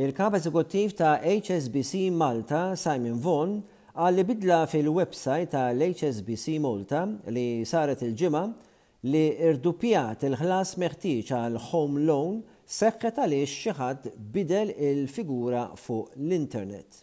Il-Kap Eżekuttiv ta' HSBC Malta, Simon Vaughan, qal li bidla fil-websajt tal-HSBC Malta li saret il-Ġimgħa li rduppjat il-ħlas meħtieġ għal home loan seħħet għaliex xi ħadd bidel il-figura fuq l-internet.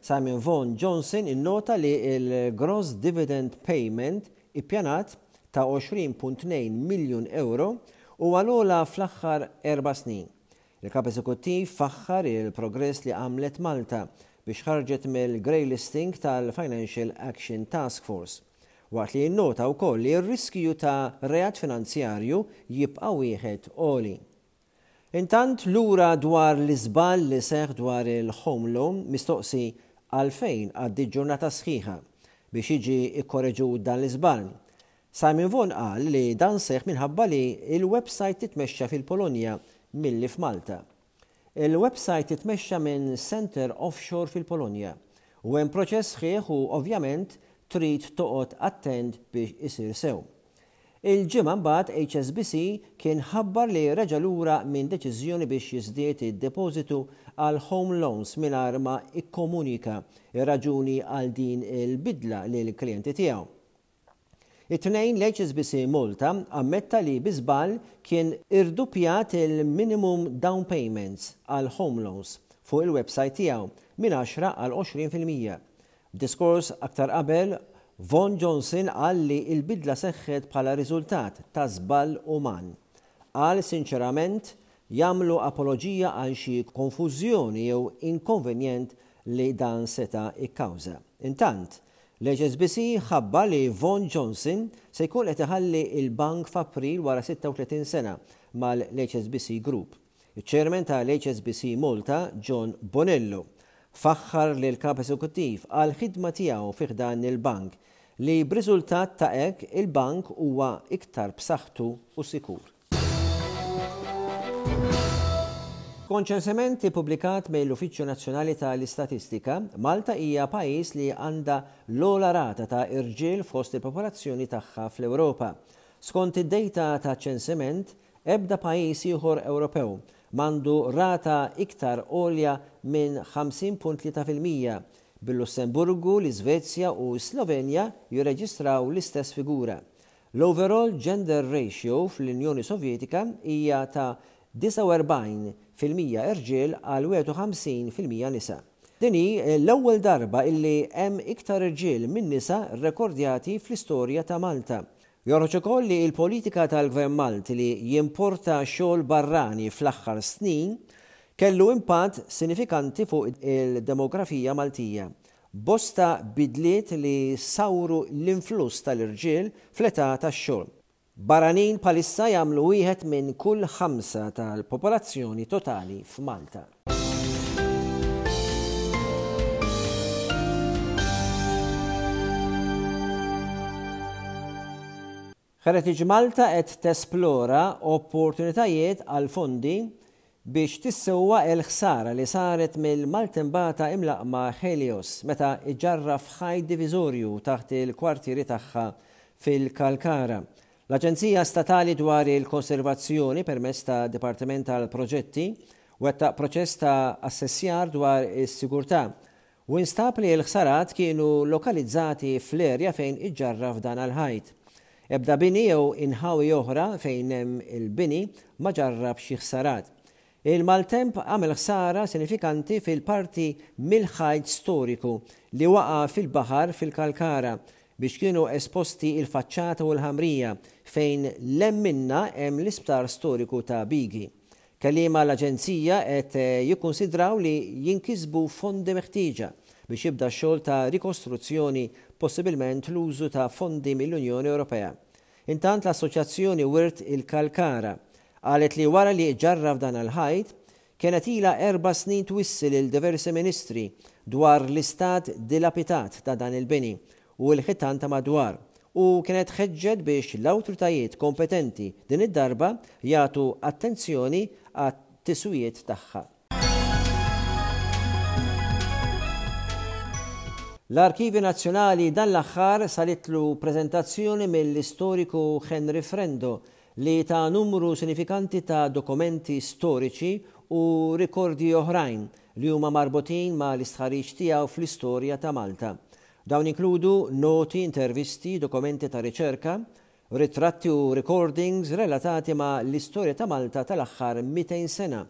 Simon Vaughan Johnson innota li l-gross dividend payment ippjanat ta' 20.2 miljun ewro huwa l-ogħla fl-aħħar erba' snin. Il-Kap Eżekuttiv faħħar il-progress li għamlet Malta biex ħarġet mill-grey listing tal-Financial Action Task Force, waqt li innota wkoll li r-riskju ta' reat finanzjarju jibqa' wieħed għoli. Intant lura dwar l-iżball li seħħ dwar il-Home Loan mistoqsi għalfejn għaddiet ġurnata sħiħa biex jiġi kkoreġut dan l-iżball, Simon Vaughan qal li dan seħħ minħabba li l-websajt titmexxa fil-Polonja milli f'Malta. Il-websajt titmexxa minn centre offshore fil-Polonja u hemm proċess sħiħ u ovvjament trid toqgħod attent biex isir sew. Il-Ġimgħa mbagħad HSBC kien ħabbar li reġa' lura minn deċiżjoni biex jiżdied id-depożitu għal home loans mingħajr ma ikkomunika r-raġuni għal din il-bidla lill-klijenti tiegħu. It-Tnejn l-HSBC Malta ammetta li bi żball kien irduppjat il-minimum down payments għal home loans fuq il-websajt tiegħu minn 10 għal 20 fil-mija. F'diskors aktar qabel, Vaughan Johnson qal li l-bidla seħħet bħala riżultat ta' żball uman. Qal sinċerament, Jagħmlu apoloġija għal xi konfużjoni jew inkonvenjent li dan seta' kkawża. Intant, l-HSBC ħabbar li Vaughan Johnson se jkun qed iħalli l-bank f'April wara 36 sena mal-HSBC Group. Iċ-Chairman tal-HSBC Malta, John Bonello, faħħar lill-Kap Eżekuttiv għall-ħidma tiegħu fi ħdan il-Bank li b'riżultat ta' hekk il-Bank huwa iktar b'saħħtu u sikur. Skont ċensiment ippubblikat mill-Uffiċċju Nazzjonali tal-Istatistika, Malta hija pajjiż li għandha l-ogħla rata ta' irġiel fost il-popolazzjoni tagħha fl-Ewropa. Skont id-dejta taċ-ċensiment, Ebda pajjiż ieħor Ewropew m'għandu rata iktar għolja minn 50.3 fil-mija, bil-Lussemburgu, l-Iżvezja u s-Slovenja jirreġistraw l-istess figura. L-overall gender ratio fl-Unjoni Sovjetika hija ta' 49 fil-mija irġiel għal 51 fil-mija nisa. Din hi l-ewwel darba illi hemm iktar irġiel minn nisa rrekordjati fl-istorja ta' Malta. Joħroġ ukoll li l-politika tal-Gvern Malti li jimporta xogħol barrani fl-aħħar snin kellu impatt sinifikanti fuq il-demografija Maltija, b'bosta bidliet li sawru l-influss tal-irġiel fl-età tax-xogħol. Barranin bħalissa jagħmlu wieħed minn kull ħamsa tal-popolazzjoni totali f'Malta. Heritage Malta qed tesplora opportunitajiet għal fondi biex tissewwa il-ħsara li saret mill-maltembata imlaqqma Helios meta iġarraf ħajt diviżorju taħt il-kwartieri tagħha fil-Kalkara. L-Aġenzija Statali dwar il-Konservazzjoni, permezz ta' Dipartiment tal-Proġetti, wettaq proċess ta' assessjar dwar is-sigurtà u nstab li l-ħsarat kienu lokalizzati fl-erja fejn iġġarraf dan għall-ħajt. Ebda bini jew inħawi oħra fejn hemm il-bini ma ġarrab xi ħsarat. Il-maltemp għamel ħsara sinifikanti fil-parti mill-ħajt storiku li waqa' fil-baħar fil-Kalkara biex kienu esposti il-faċċata u l-ħamrija fejn 'l hemm minnha hemm l-isptar storiku ta' Bigi. Kelliem għall-Aġenzija qed jikkunsidraw li jinkisbu fondi meħtieġa biex jibda x-xogħol ta' rikostruzzjoni possibilment l-użu ta' fondi mill-Unjoni Ewropea. Intant l-Assoċjazzjoni Wirt il-Kalkara Qalet li wara li ġġarraf dan il-ħajt, kienet ilha erba' snin twissi lil diversi ministri dwar l-istat dilapitat ta' dan il-bini u l-ħitan ta' madwar u kienet ħeġġet biex l-awtritajiet kompetenti din id-darba jagħtu attenzjoni għat-tiswijiet tagħha. L-Arkivju Nazzjonali dan l-aħħar saritlu preżentazzjoni mill-istoriku Henry Frendo li ta numru sinifikanti ta' dokumenti storiċi u rikordi oħrajn li huma marbutin ma' l-istħarriġ tiegħu fl-istorja ta' Malta. Dawn jinkludu noti, intervisti, dokumenti ta' riċerka, ritratti u rikordings relatati ma' l-istorja ta' Malta tal-aħħar 200 sena,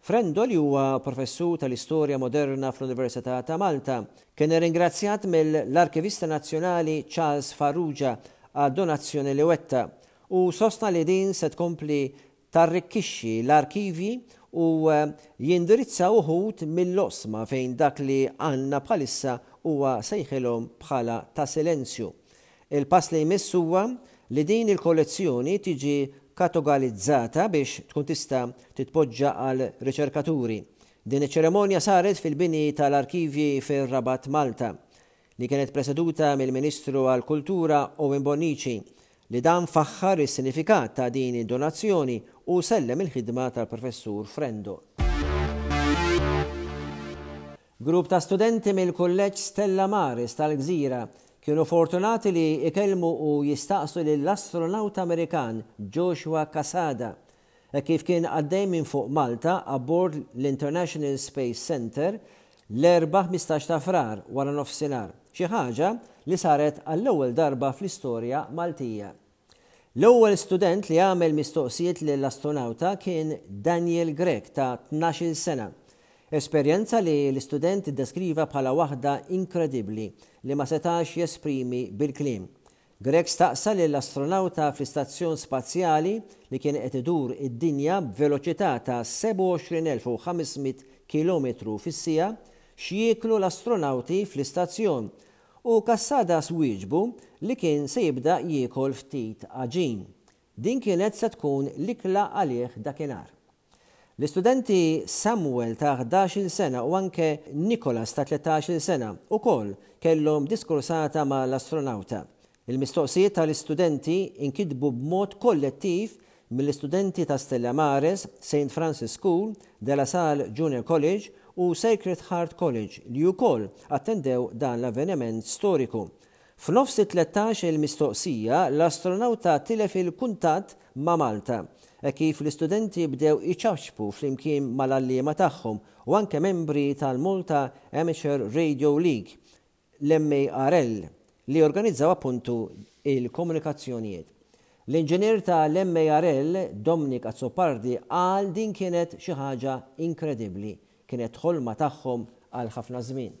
Frendoli huwa Professur tal-Istorja Moderna fl-Università ta' Malta. Kien irringrazzjat mill-Arkivista Nazzjonali Charles Farrugia għad-donazzjoni li wettaq u sostna li din se tkompli tarrikkixxi l-arkivji u jindirizza uħud mill-oqsma fejn dak li għandna bħalissa huwa sejħilhom bħala ta' silenzju. Il-pass li jmiss huwa li din il-kollezzjoni tiġi katogalizzata biex tkun tista' titpoġġa għal riċerkaturi. Din iċ-ċeremonja saret fil-bini tal-Arkivji fir-Rabat Malta, li kienet preseduta mill-Ministru għall-Kultura Owen Bonnici, li dan faħħar is-sinifikat ta' din id-donazzjoni u sellem il-ħidma tal-Professur Frendo. Grupp ta' studenti mill-Kulleġġ Stella Maris tal-Gżira kienu fortunati li jkellmu u jistaqsu lill-astronawt Amerikan Joshua Cassada hekk kif kien għaddej minn fuq Malta abbord l-International Space Centre l-Erbgħa 15 ta' Frar waranofsinhar, xi ħaġa li saret għall-ewwel darba fl-istorja Maltija. L-ewwel student li għamel mistoqsijiet lill-astunawta kien Daniel Grech ta' tnax-il sena. Esperjenza li l-istudent iddeskriva bħala waħda inkredibbli li ma setax jesprimi bil-kliem. Grech staqsa lill-astronawta fl-istazzjon spazjali li kien qed idur id-dinja b'veloċità ta' 27,500 kilometru fis-siegħa x'jieklu l-astronawti fl-istazzjon U Cassadas wieġbu li kien se jibda jiekol ftit għaġin. Din kienet se tkun l-ikla għalih dakinhar. L-istudenti Samuel ta' ħdax-il sena u anke Nicholas ta' tlettax-il sena wkoll kellhom diskursata ma' l-astronawta Il-mistoqsijiet tal-istudenti inkitbu b'mod kollettiv mill-istudenti ta' Stella Maris, Saint Francis School, De La Salle Junior College u Sacred Heart College li wkoll attendew dan l-avveniment storiku. F'nofs it-tlettax-il mistoqsija, l-astronawta tilef il-kuntatt ma' Malta hekk kif l-istudenti bdew iċapċpu flimkien mal-għalliema tagħhom u anke membri tal-Malta Amateur Radio League, l-MARL li jorganizzaw appuntu il-komunikazzjonijiet. L-inġinier ta' l-MARL, Domnic Azzopardi qal din kienet xi ħaġa inkredibbli, kienet ħolma tagħhom għal ħafna żmien.